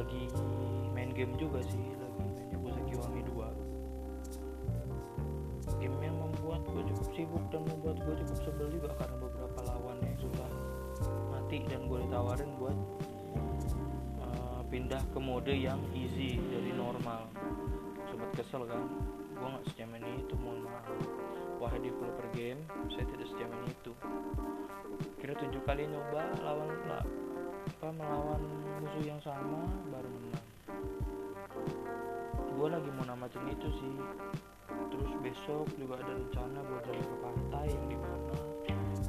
lagi main game juga sih lagi main Yabusaki Kiwami 2 game yang membuat gue cukup sibuk dan membuat gue cukup sebel juga karena beberapa lawan yang susah mati dan gue ditawarin buat uh, pindah ke mode yang easy dari normal. Sempat kesel kan? Gue nggak sejaman itu mohon maaf. Wahai developer game saya tidak sejaman itu. Kira tujuh kali nyoba lawan lah apa melawan musuh yang sama baru menang. Gue lagi mau namatin itu sih. Terus besok juga ada rencana buat jalan ke pantai yang di mana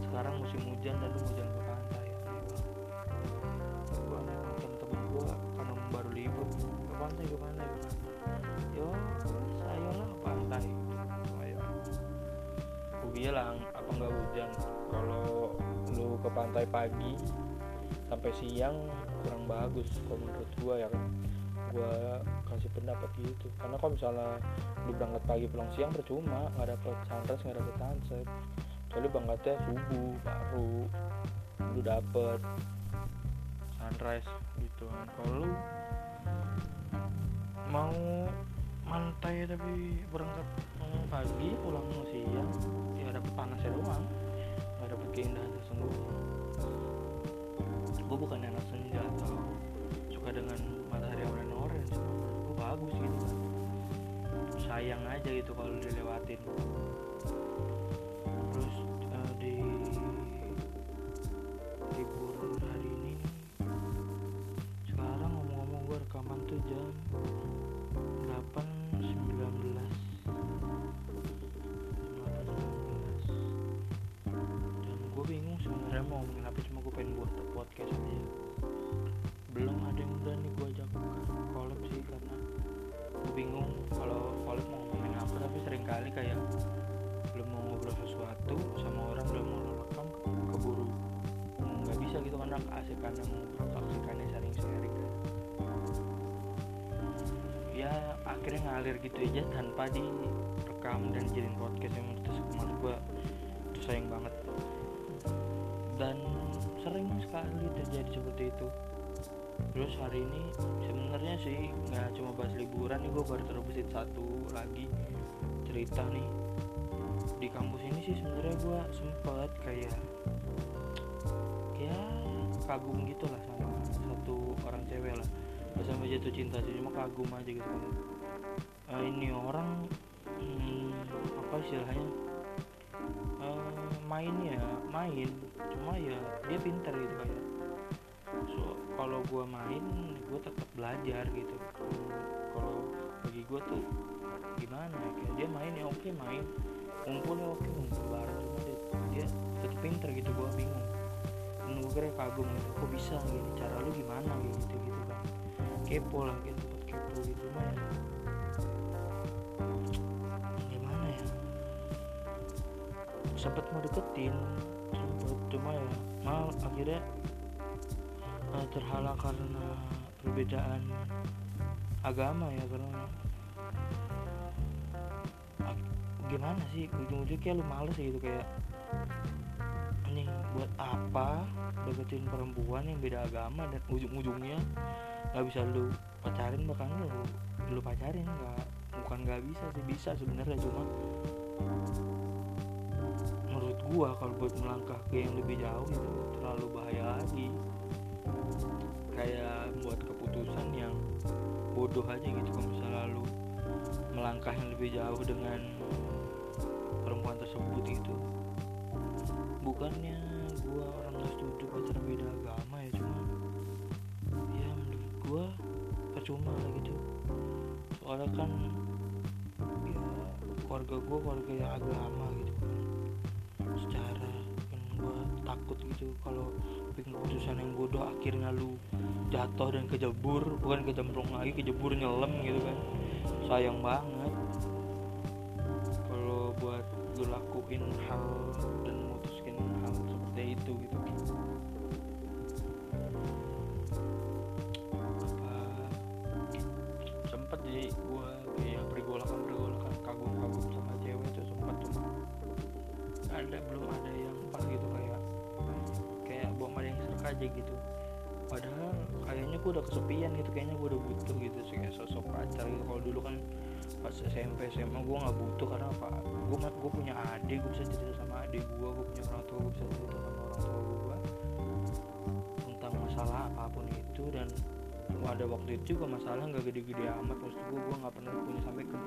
sekarang musim hujan dan mau jalan ke pantai. Gue memang temen-temen gue karena baru libur ke pantai ke pantai ke pantai. Yo ayolah pantai. Ayo. Gue bilang apa nggak hujan? Kalau lu ke pantai pagi sampai siang kurang bagus kalau menurut gua ya kan gua kasih pendapat gitu. Karena kalau misalnya lu berangkat pagi pulang siang percuma nggak dapet sunrise nggak dapet sunset. Kecuali berangkatnya subuh baru lu dapet sunrise gitu kan. Kalau lu mau mantai tapi berangkat pagi pulang siang ya dapet panasnya doang. Nggak dapet keindahan sesungguhnya gue bukan anak senja atau suka dengan matahari orange. Gue bagus gitu. Kan sayang aja gitu kalau dilewatin. Terus uh, di libur hari ini sekarang ngomong-ngomong gue rekaman tuh jam podcast aja belum ada yang berani gue ajak collab sih karena gue bingung kalau collab mau ngomongin apa tapi sering kali kayak belum mau ngobrol sesuatu sama orang belum mau rekam keburu. Nggak bisa gitu karena keasikannya ngobrol keasikannya sharing sharing kan ya akhirnya ngalir gitu aja tanpa direkam dan jadiin podcast yang menurut gue itu sayang banget sering sekali terjadi seperti itu. Terus hari ini sebenarnya sih nggak cuma bahas liburan nih gue baru terbesit satu lagi cerita nih. Di kampus ini sih sebenarnya gue sempet kayak ya kagum gitu lah sama satu orang cewek lah. Gak sampai jatuh cinta sih cuma kagum aja gitu. Uh, ini orang hmm, apa istilahnya? Uh, main ya main. Cuma ya dia pinter gitu kayak so kalau gue main gue tetap belajar gitu. Kalau bagi gue tuh gimana ya kayak dia main ya oke main. Ngumpul ya oke ngumpul bareng cuma dia, dia tetap pinter gitu gue bingung. Dan gue kira kagum gitu kok bisa gitu cara lu gimana gitu gitu kan kepo lah gitu kepo gitu mah sempet mau deketin sempet cuma ya mal akhirnya uh, terhalang karena perbedaan agama ya karena gimana sih ujung-ujungnya kayak lu males gitu kayak ini buat apa deketin perempuan yang beda agama dan ujung-ujungnya nggak bisa lu pacarin bahkan lu lu pacarin nggak bukan nggak bisa sih bisa sebenarnya cuma menurut gua kalau buat melangkah ke yang lebih jauh itu terlalu bahaya lagi. Kayak buat keputusan yang bodoh aja gitu kalau misalnya lu melangkah yang lebih jauh dengan perempuan tersebut gitu. Bukannya gua orang nggak setuju pacaran beda agama ya cuma ya menurut gua percuma gitu. Soalnya kan ya keluarga gua keluarga yang agama gitu takut gitu kalau bikin keputusan yang bodoh akhirnya lu jatuh dan kejebur bukan kejemplung lagi kejebur nyelam gitu kan. Sayang banget. Kalau buat lu lakuin hal aja gitu. Padahal kayaknya gue udah kesepian gitu kayaknya gue udah butuh gitu sih kayak sosok pacar gitu. Kalau dulu kan pas SMP SMA gue nggak butuh karena apa? Gue gue punya adik gue bisa cerita sama adik gue gue punya orang tua gue bisa cerita sama orang tua gue tentang masalah apa pun itu. Dan ada waktu itu juga masalah nggak gede-gede amat maksud gue gue nggak pernah punya sampai ke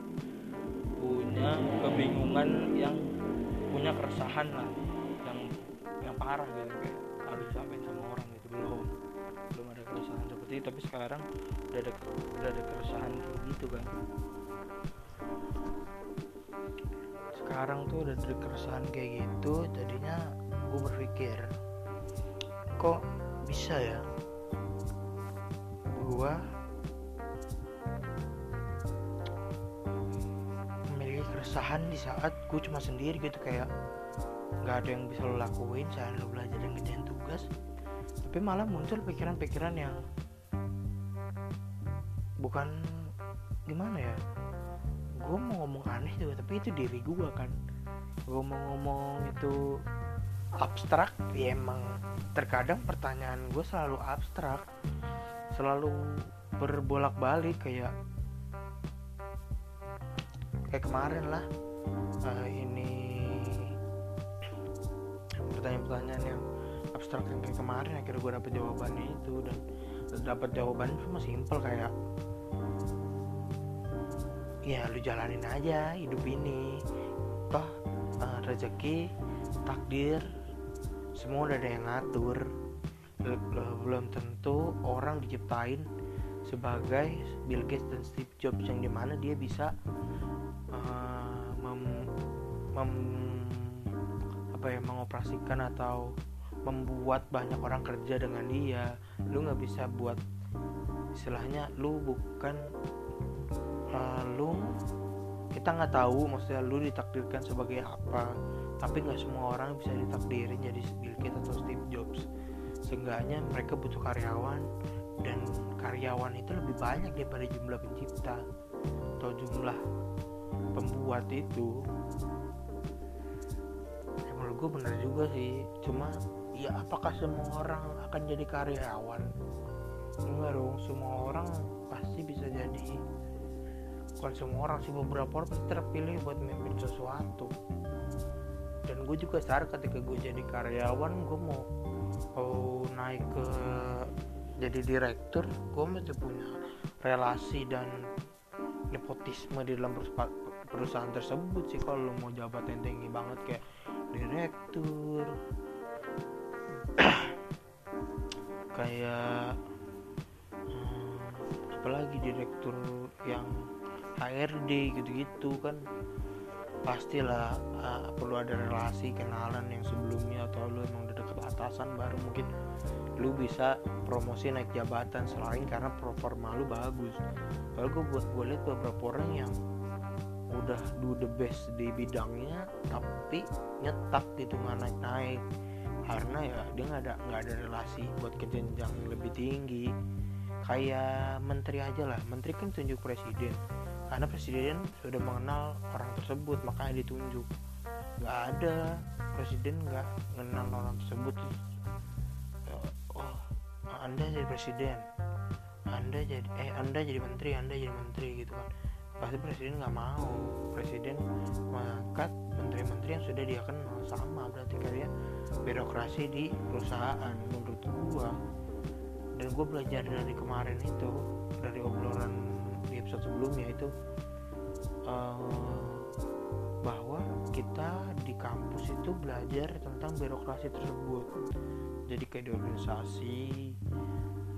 punya kebingungan yang punya keresahan lah yang yang parah gitu kayak harus sampai sama orang gitu belum. Belum ada keresahan seperti itu tapi sekarang udah ada udah ada keresahan kayak gitu kan. Sekarang tuh udah ada keresahan kayak gitu jadinya gue berpikir kok bisa ya gue memiliki keresahan di saat gue cuma sendiri gitu kayak nggak ada yang bisa lo lakuin saat lo belajar dan ngerjain tapi malah muncul pikiran-pikiran yang bukan gimana ya gue mau ngomong aneh juga tapi itu diri gue kan. Gue mau ngomong itu abstrak ya emang terkadang pertanyaan gue selalu abstrak selalu berbolak-balik kayak kayak kemarin lah. Uh, ini pertanyaan-pertanyaan yang yang kayak kemarin akhirnya gue dapet jawabannya itu dan dapat jawabannya cuma simpel kayak ya lu jalanin aja hidup ini. Toh uh, rezeki takdir semua udah ada yang ngatur. Belum tentu orang diciptain sebagai Bill Gates dan Steve Jobs yang di mana dia bisa uh, mem, mem, apa ya mengoperasikan atau membuat banyak orang kerja dengan dia. Lu nggak bisa buat istilahnya lu bukan uh, lu kita nggak tahu maksudnya lu ditakdirkan sebagai apa. Tapi nggak semua orang bisa ditakdirin jadi Bill Gates atau Steve Jobs. Seenggaknya mereka butuh karyawan dan karyawan itu lebih banyak daripada jumlah pencipta atau jumlah pembuat itu. Ya menurut gue benar juga sih. Cuma ya apakah semua orang akan jadi karyawan? Enggak dong semua orang pasti bisa jadi. Bukan semua orang sih beberapa orang pasti terpilih buat memimpin sesuatu. Dan gue juga sadar ketika gue jadi karyawan gue mau mau naik ke jadi direktur gue mesti punya relasi dan nepotisme di dalam perusahaan tersebut sih kalau lo mau jabatan tinggi banget kayak direktur kayak hmm, apalagi direktur yang HRD gitu-gitu kan pastilah uh, perlu ada relasi kenalan yang sebelumnya atau lu emang udah deket atasan baru mungkin lu bisa promosi naik jabatan selain karena performa lu bagus. Kalau gue buat gue lihat beberapa orang yang udah do the best di bidangnya tapi nyetak gitu nggak naik naik karena ya dia nggak ada nggak ada relasi buat ke jenjang lebih tinggi. Kayak menteri aja lah. Menteri kan tunjuk presiden. Karena presiden sudah mengenal orang tersebut makanya ditunjuk. Nggak ada. Presiden nggak mengenal orang tersebut. Oh anda jadi presiden. Anda jadi eh anda jadi menteri anda jadi menteri gitu kan pasti presiden nggak mau. Presiden mengangkat menteri-menteri yang sudah dia kenal. Sama berarti kayak birokrasi di perusahaan menurut gua. Dan gue belajar dari kemarin itu dari obrolan di episode sebelumnya itu uh, bahwa kita di kampus itu belajar tentang birokrasi tersebut. Jadi kayak di organisasi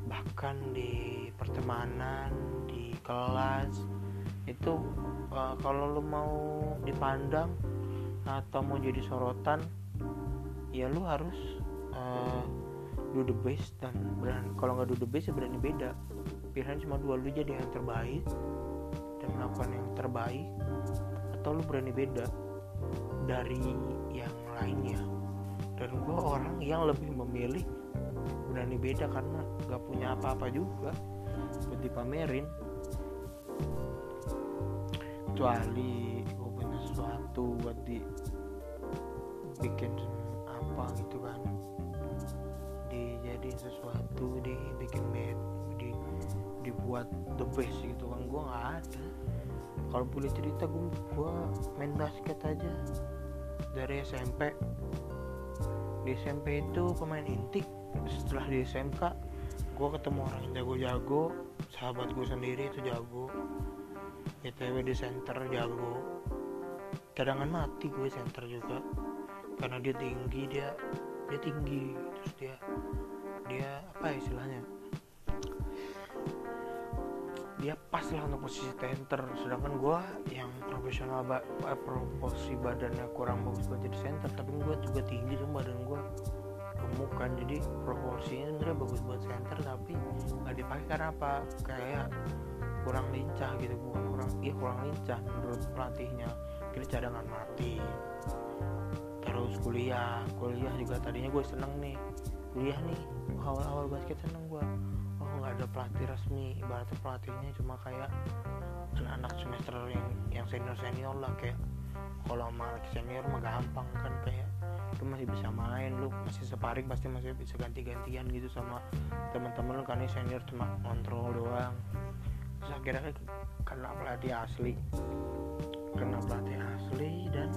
bahkan di pertemanan di kelas itu uh, kalau lo mau dipandang atau mau jadi sorotan ya lu harus do the best dan berani. Kalau nggak do the best ya berani beda. Pilihan cuma dua lu jadi yang terbaik dan melakukan yang terbaik atau lu berani beda dari yang lainnya. Dan gue orang yang lebih memilih berani beda karena gak punya apa-apa juga buat dipamerin kecuali gue punya sesuatu buat di bikin apa gitu kan. Dijadiin sesuatu dibikin bed di dibuat the best gitu kan. Gue nggak ada. Kalau boleh cerita gue gue main basket aja. Dari SMP di SMP itu pemain inti. Setelah di SMK gue ketemu orang yang jago-jago. Sahabat gue sendiri itu jago ITW di center jago. Cadangan mati gue center juga. Karena dia tinggi dia dia tinggi. Terus dia dia apa ya istilahnya? Dia pas lah untuk posisi center. Sedangkan gue yang profesional ba eh, proporsi badannya kurang bagus buat jadi center tapi gue juga tinggi tuh badan gue gemuk kan jadi proporsinya sebenarnya bagus buat center tapi nggak dipakai karena apa? Kayak kurang lincah gitu bukan kurang iya kurang lincah menurut pelatihnya. Kira cadangan mati terus kuliah kuliah juga tadinya gue seneng nih. Kuliah nih awal-awal basket seneng gue. Oh nggak ada pelatih resmi ibaratnya pelatihnya cuma kayak anak semester yang yang senior senior lah kayak kalau sama senior mah gampang kan kayak lu masih bisa main lu masih separing pasti masih bisa ganti-gantian gitu sama teman-teman lu karena senior cuma kontrol doang terus akhirnya kena pelatih asli. Kena pelatih asli dan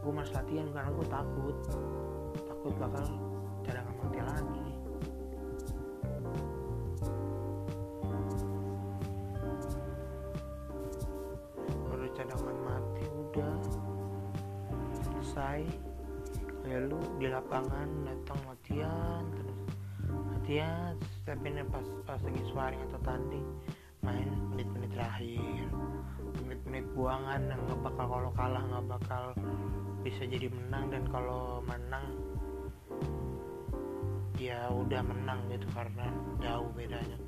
gue mas latihan karena gue takut. Takut bakal cadangan mati lagi. Baru cadangan mati udah selesai kayak lu di lapangan datang latihan terus. Latihan tapi pas pas lagi sparring atau tanding main menit-menit terakhir menit-menit buangan yang nggak bakal kalau kalah nggak bakal bisa jadi menang. Dan kalau menang ya udah menang gitu karena jauh bedanya.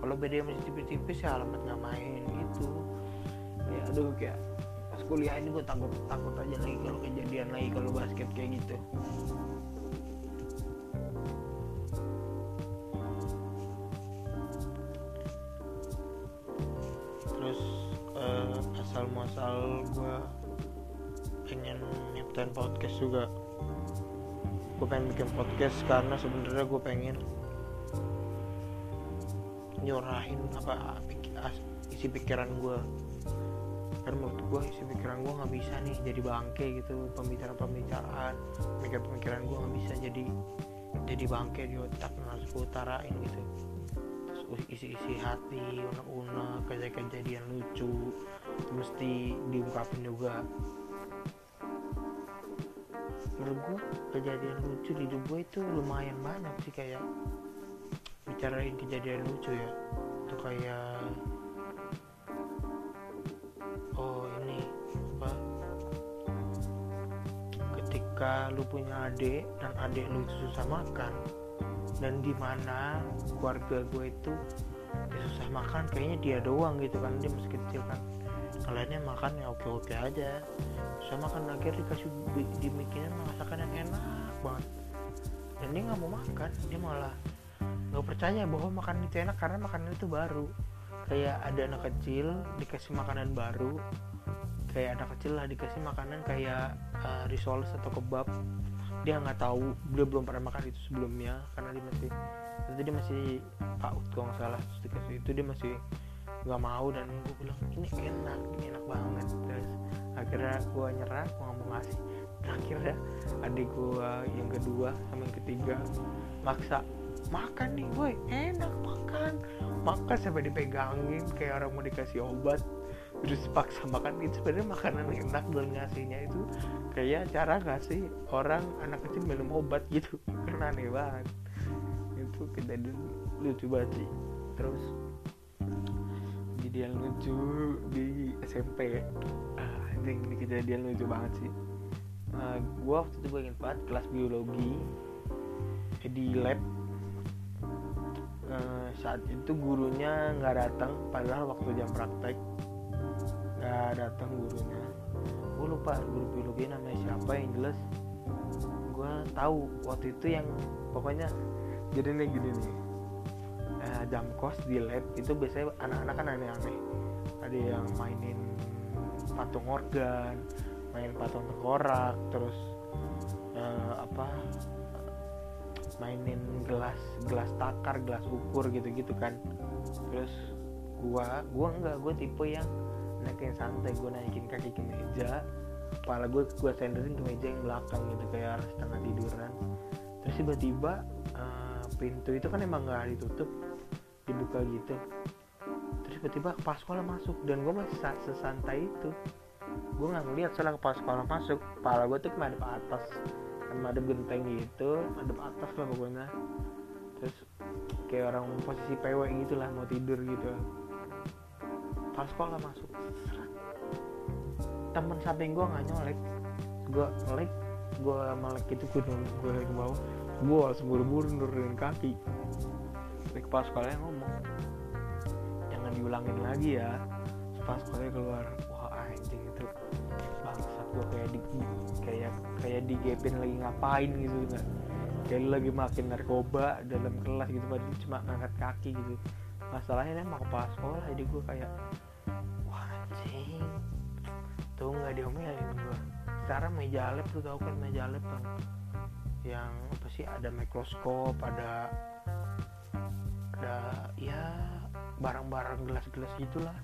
Kalau bedanya masih tipis-tipis ya alamat nggak main gitu. Ya aduh kayak pas kuliah ini gue takut takut aja lagi kalau kejadian lagi kalau basket kayak gitu nyiptain podcast juga. Gue pengen bikin podcast karena sebenarnya gue pengen nyurahin apa isi pikiran gue karena menurut gue isi pikiran gue nggak bisa nih jadi bangke gitu pembicaraan pembicaraan pemikiran pemikiran gue nggak bisa jadi jadi bangke di otak harus gue utarain gitu. Isi-isi hati unek-unek kejadian-kejadian lucu mesti diungkapin juga menurut gue kejadian lucu di hidup gue itu lumayan banyak sih kayak bicarain kejadian lucu ya. Itu kayak oh ini apa ketika lu punya adik dan adik lu itu susah makan dan di mana keluarga gue itu dia susah makan kayaknya dia doang gitu kan dia masih kecil kan yang lainnya makan ya oke oke aja. Susah makan akhirnya dikasih dimikinin masakan yang enak banget. Dan dia nggak mau makan dia malah nggak percaya bahwa makanan itu enak karena makanan itu baru. Kayak ada anak kecil dikasih makanan baru kayak anak kecil lah dikasih makanan kayak uh, risoles atau kebab. Dia nggak tahu dia belum pernah makan itu sebelumnya karena dia masih itu dia masih paut kalau nggak salah terus dikasih itu dia masih nggak mau dan gue bilang ini enak ini enak banget. Terus akhirnya gue nyerah gue nggak mau ngasih dan akhirnya adik gue yang kedua sama yang ketiga maksa makan nih gue enak makan. Makan sampai dipegangin kayak orang mau dikasih obat. Terus paksa makan itu sebenarnya makanan enak dan ngasihnya itu. Kayak cara ngasih orang anak kecil minum obat gitu. Karena aneh banget. Itu kejadian lucu banget sih. Terus kejadian lucu di SMP ah, anjing ini kejadian lucu banget sih. Uh, gue waktu itu gue inget banget kelas biologi di lab. Eh, saat itu gurunya nggak datang padahal waktu jam praktek nggak datang gurunya. Gue lupa guru biologi namanya siapa yang jelas. Gue tahu waktu itu yang pokoknya jadi nih gini nih eh, jam kos di lab itu biasanya anak-anak kan aneh-aneh ada yang mainin patung organ main patung tengkorak terus eh, apa mainin gelas gelas takar gelas ukur gitu-gitu kan. Terus gua gua enggak gua tipe yang naikin santai gua naikin kaki ke meja kepala gua gua senderin ke meja yang belakang gitu kayak setengah tiduran. Terus tiba-tiba eh, pintu itu kan emang nggak ditutup dibuka gitu. Terus tiba-tiba kepala sekolah masuk dan gua masih sa- sesantai itu. Gua nggak ngeliat soalnya kepala sekolah masuk kepala gua tuh madep atas kan madep genteng gitu madep atas lah pokoknya. Terus kayak orang posisi PW gitu lah mau tidur gitu. Pas sekolah masuk temen samping gua nggak nyolek. Gua ngelek gua melek itu gue lagi ke bawah. Gua langsung buru-buru nurunin kaki kepala sekolahnya ngomong. Jangan diulangin lagi ya. Pas sekolahnya keluar. Wah anjing itu bangsat gua kayak di kayak kayak digepin lagi ngapain gitu nggak kayak lagi makin narkoba dalam kelas gitu padahal cuma ngangkat kaki gitu. Masalahnya emang kepala sekolah jadi gue kayak wah anjing. Tuh nggak diomelin gue sekarang meja lab tuh tau kan meja lab yang yang apa sih ada mikroskop ada ada ya barang-barang gelas-gelas gitulah.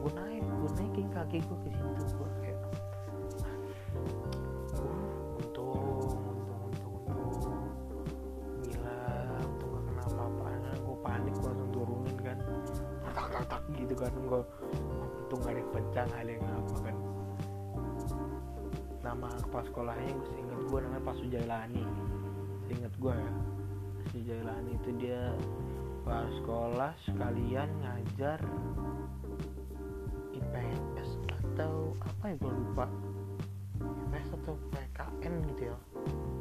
Gue naik gue naikin kaki gue ke situ gue kayak untung untung untung untung. Gila untung gak kena apa-apaan gue panik gue langsung turunin kan. Tak tak tak gitu kan. Gue untung gak ada yang pecah gak ada yang apa kan. Nama kepala sekolahnya gue inget gue namanya Pak Sujailani. Inget gue ya Sujailani itu dia kepala sekolah sekalian ngajar IPS atau apa ya gue lupa. IPS atau PKN gitu ya.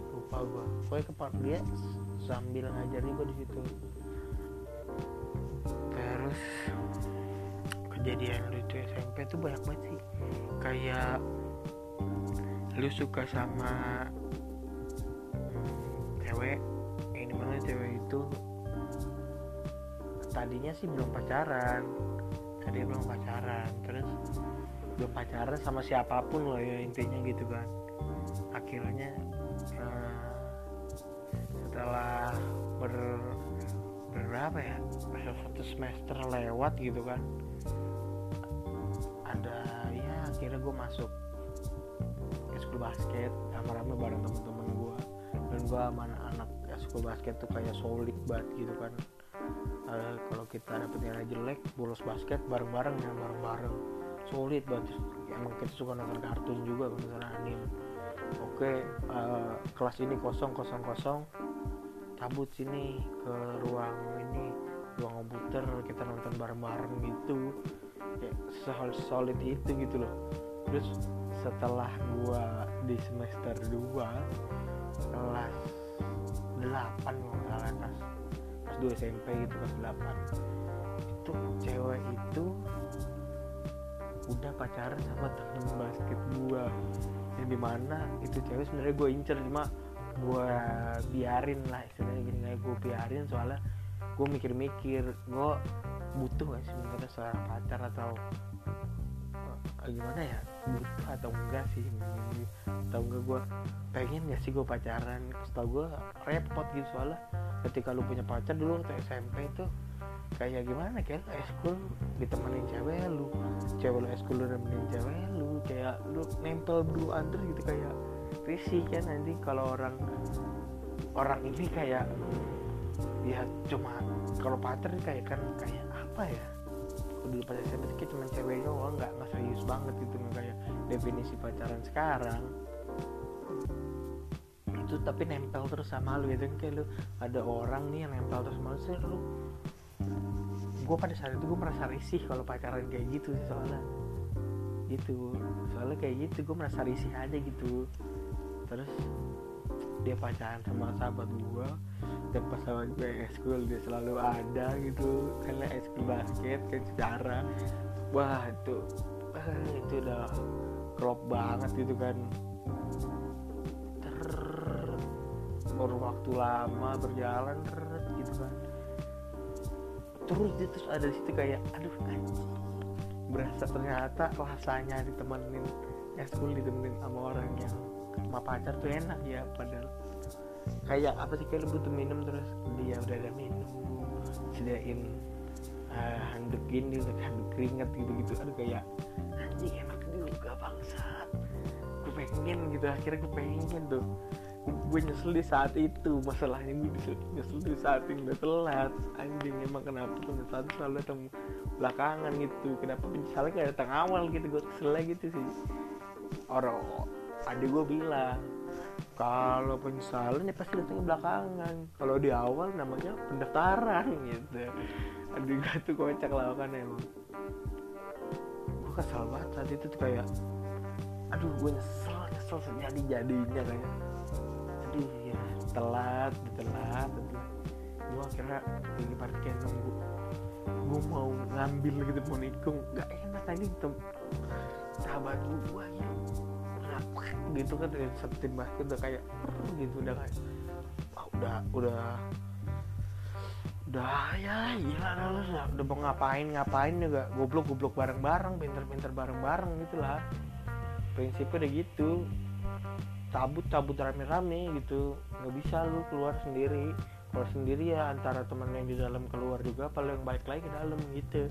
Lupa gue pokoknya kepala dia sambil ngajarin gue di situ. Terus kejadian lucu SMP tuh banyak banget sih. Kayak lu suka sama hmm, cewek itu tadinya sih belum pacaran. Tadi belum pacaran terus belum pacaran sama siapa pun loh ya intinya gitu kan. Akhirnya eh, setelah ber berapa ya satu semester lewat gitu kan ada ya akhirnya gue masuk ke school basket rame-rame bareng temen-temen gue dan gue sama anak-anak school basket tuh kayak solid banget gitu kan. Eh, kalau kita dapet nilai jelek bolos basket bareng-bareng ya bareng-bareng. Solid banget. Emang kita suka nonton kartun juga kalau misalnya anim oke eh, kelas ini kosong kosong kosong. Cabut sini ke ruang ini ruang komputer kita nonton bareng-bareng gitu. Ya solid solid itu gitu loh. Terus setelah gua di semester 2 kelas 8 kalau nggak salah kelas kelas 2 SMP gitu kelas 8 itu cewek itu udah pacaran sama temen basket gua. Yang di mana itu cewek sebenarnya gue incer cuma gue biarin lah istilahnya gini kayak gue biarin soalnya gue mikir-mikir gue butuh gak sih sebenarnya seorang pacar atau gimana ya? Butuh atau enggak sih atau enggak gue pengen gak sih gue pacaran? Setahu gue repot gitu soalnya ketika lu punya pacar dulu waktu SMP itu kayak gimana kayak eskul ditemenin cewek lu cewek lu eskul lu nemenin cewek lu kayak lu nempel berdua terus gitu kayak risih kan nanti kalau orang orang ini kayak ya cuma kalau pacar kayak kan kayak apa ya kalau dulu pas SMP kayak cuma cewek doang nggak nggak serius banget gitu kayak definisi pacaran sekarang. Itu tapi nempel terus sama lu gitu kayak lu ada orang nih yang nempel terus sama lu sih lu gue pada saat itu gue merasa risih kalau pacaran kayak gitu sih soalnya. Gitu. Soalnya kayak gitu gue merasa risih aja gitu. Terus dia pacaran sama sahabat gue dan pas sama gue eskul dia selalu ada gitu karena eskul basket kan secara wah itu wah, itu udah klop banget gitu kan. Ter waktu lama berjalan ter gitu kan. Terus dia terus ada di situ kayak aduh anjing. Berasa ternyata rasanya ditemenin eskul ditemenin sama orang yang sama pacar tuh enak ya padahal. Kayak apa sih kayak butuh minum terus dia udah ada minum sediain uh, handuk ini handuk keringat gitu gitu aduh kayak anjing enak juga bangsat. Gue pengen gitu akhirnya gue pengen tuh. Gue nyesel di saat itu masalahnya gue nyesel, di saat yang udah telat. Anjing emang kenapa penyesalan selalu datang belakangan gitu. Kenapa penyesalan gak datang awal gitu? Gue kesel gitu sih. Orang adik gue bilang kalau penyesalan ya pasti datangnya belakangan. Kalau di awal namanya pendaftaran gitu. Adik gue tuh kocak lah kan emang gue kesel banget saat itu tuh kayak aduh gue nyesel nyesel sejadi jadinya kayak. Aduh ya telat telat telat. Gue akhirnya lagi parkir nunggu. Gue mau ngambil gitu mau nikung. Gak enak tadi tem. Sahabat gue ya gitu kan dari satu tim basket udah kayak gitu udah kayak ah, udah udah udah ya gila lu udah, udah mau ngapain ngapain juga goblok goblok bareng bareng pinter pinter bareng bareng gitu lah. Prinsipnya udah gitu. Cabut cabut rame rame gitu. Nggak bisa lu keluar sendiri. Kalau sendiri ya antara teman yang di dalam keluar juga paling baik lagi ke dalam gitu.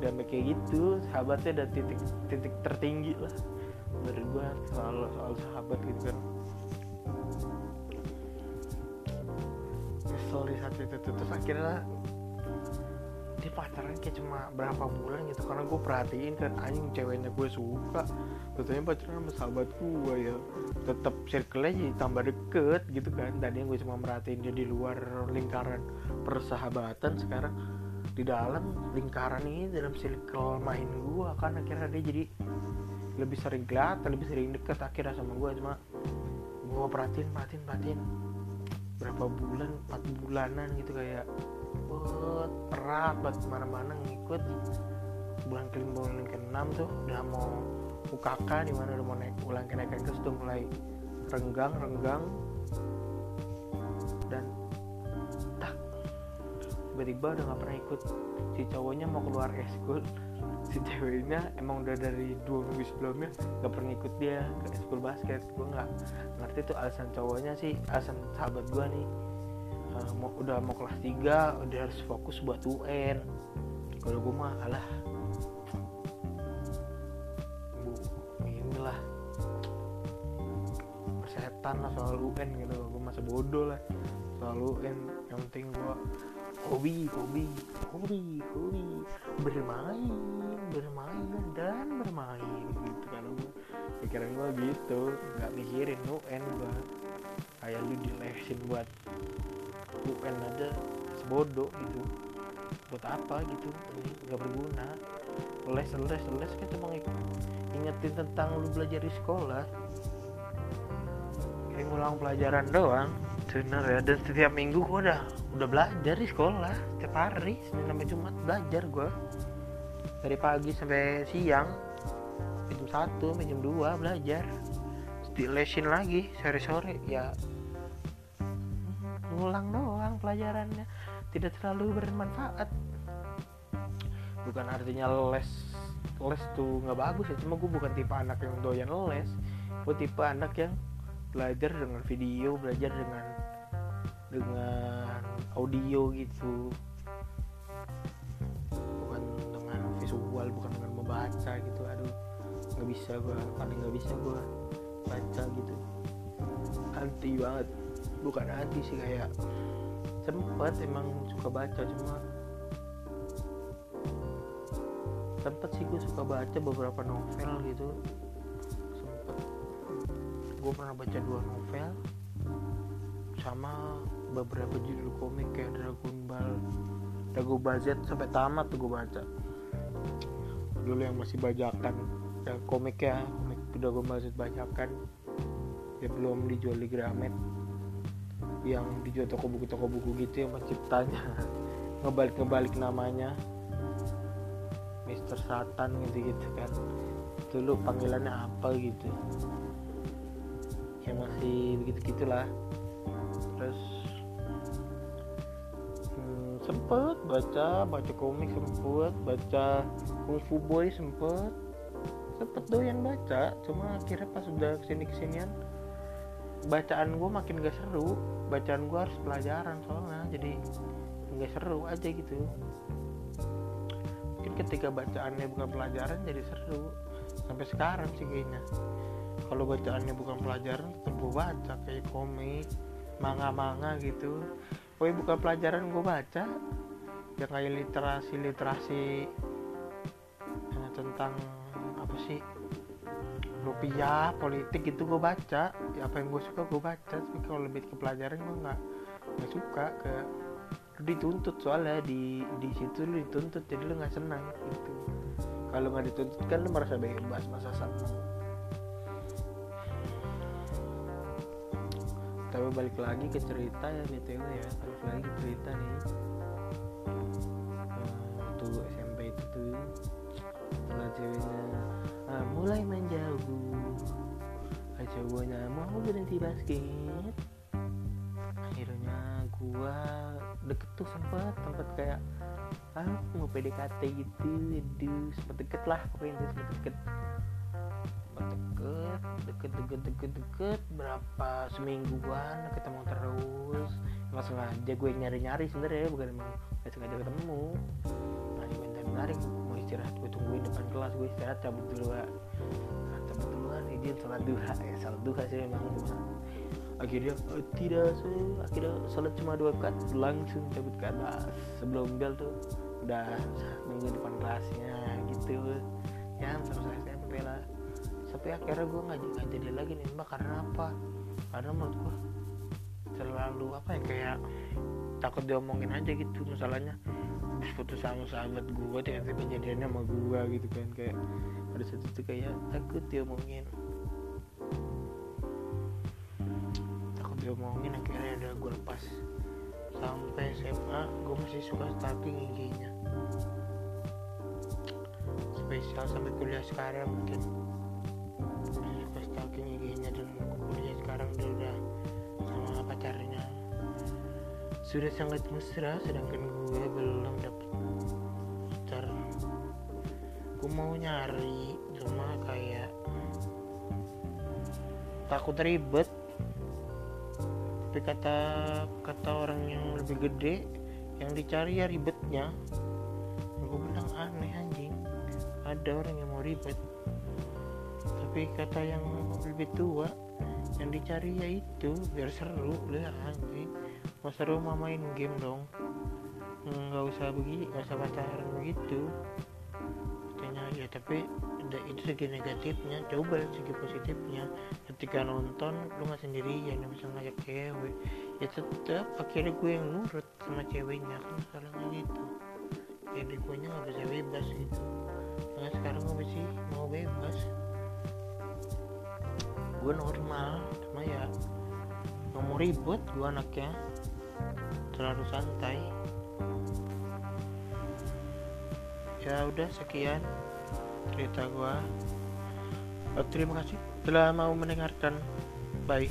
Dan kayak gitu sahabatnya ada titik titik tertinggi lah gue soal soal sahabat gitu. Kan kesel di saat itu. Terus akhirnya dia pacaran kayak cuma berapa bulan gitu. Karena gue perhatiin kan anjing ceweknya gue suka. Katanya pacaran sama sahabat gue ya. Tetap circle-nya jadi tambah deket gitu kan. Tadinya gue cuma merhatiin dia di luar lingkaran persahabatan sekarang di dalam lingkaran ini dalam circle main gue kan. Akhirnya dia jadi lebih sering kelihatan lebih sering deket akhirnya sama gue cuma gue perhatiin perhatiin perhatiin. Berapa bulan empat bulanan gitu kayak buat erat buat ke mana-mana ngikut. Bulan kelima bulan ke enam tuh udah mau UKK di mana udah mau naik ulang kenaikan kelas udah mulai renggang renggang. Dan tak tiba-tiba udah nggak pernah ikut. Si cowoknya mau keluar eskul si ceweknya emang udah dari dua minggu sebelumnya gak pernah ikut dia ke eskul basket. Gue nggak ngerti tuh alasan cowoknya sih alasan sahabat gue nih. Uh, mau udah mau kelas 3 udah harus fokus buat UN kalau gue mah alah. Bu inilah. Persetan lah soal UN gitu. Gue masa bodoh lah. Soal UN yang penting gue hobi hobi hobi hobi bermain bermain dan bermain gitu kan pikiran gue gitu nggak mikirin UN gue kayak lu dilesin buat UN aja sebodoh gitu. Buat apa gitu nggak berguna. Les les les kan cuma ingetin tentang lu belajar di sekolah. Kayak ngulang pelajaran doang. Bener ya dan setiap minggu gue udah udah belajar di sekolah setiap hari senin sampai jumat belajar gue dari pagi sampai siang jam satu sampai jam dua belajar. Di lesin lagi sore sore ya. Ngulang doang pelajarannya tidak terlalu bermanfaat. Bukan artinya les les tuh nggak bagus ya cuma gue bukan tipe anak yang doyan les. Gue tipe anak yang belajar dengan video belajar dengan dengan audio gitu. Bukan dengan visual bukan dengan membaca gitu. Aduh nggak bisa gue paling nggak bisa gue baca gitu. Anti banget. Bukan anti sih kayak sempet emang suka baca cuma sempet sih gue suka baca beberapa novel gitu. Sempet. Gue pernah baca dua novel sama beberapa judul komik kayak Dragon Ball Dragon Ball Z sampai tamat tuh gue baca. Dulu yang masih bajakan ya komik ya komik Dragon Ball Z bajakan dia belum dijual di Gramet yang dijual toko buku toko buku gitu yang penciptanya ngebalik ngebalik namanya. Mister Satan gitu gitu kan. Dulu panggilannya apa gitu. Ya masih begitu gitulah terus baca baca komik sempet baca kung fu boy sempet. Sempet doyan baca cuma akhirnya pas udah ke sini kesinian bacaan gue makin gak seru. Bacaan gue harus pelajaran soalnya jadi nggak seru aja gitu. Mungkin ketika bacaannya bukan pelajaran jadi seru. Sampai sekarang sih kayaknya. Kalau bacaannya bukan pelajaran tetap gue baca kayak komik manga-manga gitu. Woi bukan pelajaran gue baca ya kayak literasi literasi eh, tentang apa sih? Rupiah politik gitu gue baca. Ya apa yang gue suka gue baca tapi kalau lebih ke pelajaran gue nggak nggak suka ke dituntut. Soalnya di di situ lu dituntut jadi lu nggak senang gitu. Kalau nggak dituntut kan lu merasa bebas masa senang tapi balik lagi ke cerita ya btw ya balik lagi ke cerita nih ceweknya ah, mulai menjauh. Cowoknya mau berhenti basket. Akhirnya gua deket tuh sempat tempat kayak ah mau PDKT gitu aduh sempet deket lah pokoknya itu sempet deket. Sempet deket deket deket deket deket. Berapa semingguan ketemu terus. Emang sengaja gue nyari nyari sebenarnya bukan emang gak sengaja ketemu. Nah nyari mau istirahat. Gue tungguin depan kelas gue istirahat cabut duluan nah, cabut duluan izin sholat duha. Ya sholat duha sih emang cuma akhirnya oh, tidak sih. Akhirnya sholat cuma dua kat langsung cabut ke atas. Sebelum bel tuh udah nunggu depan kelasnya gitu. Ya selesai SMP lah. Tapi akhirnya gue nggak nggak jadi lagi nih mbak. Karena apa? Karena menurut gue terlalu apa ya kayak takut diomongin aja gitu masalahnya putus sama sahabat gue ternyata kejadiannya sama gue gitu kan. Kayak ada satu tuh kayak takut diomongin. Takut diomongin akhirnya udah gue lepas. Sampai SMA gue masih suka stalking IG-nya spesial sampai kuliah sekarang mungkin. Masih suka stalking IG-nya dan kuliah sekarang dia udah sama pacarnya sudah sangat mesra sedangkan gue belum dapet pacar gue mau nyari cuma kayak takut ribet. Tapi kata kata orang yang lebih gede yang dicari ya ribetnya. Gue bilang aneh anjing. Ada orang yang mau ribet. Tapi kata yang lebih tua yang dicari ya itu biar seru. Lah anjing seru main game dong. Nggak usah begini nggak usah pacaran begitu. Katanya ya tapi ada itu segi negatifnya. Coba segi positifnya. Ketika nonton lu nggak sendirian yang bisa ngajak cewek. Ya tetap akhirnya gue yang nurut sama ceweknya. Kan masalahnya gitu jadi gue nya nggak bisa bebas gitu. Nah sekarang gue sih? Mau bebas. Gue normal. Cuma ya nggak mau ribut gue anaknya terlalu santai. Ya udah sekian cerita gua. Eh, terima kasih telah mau mendengarkan. Bye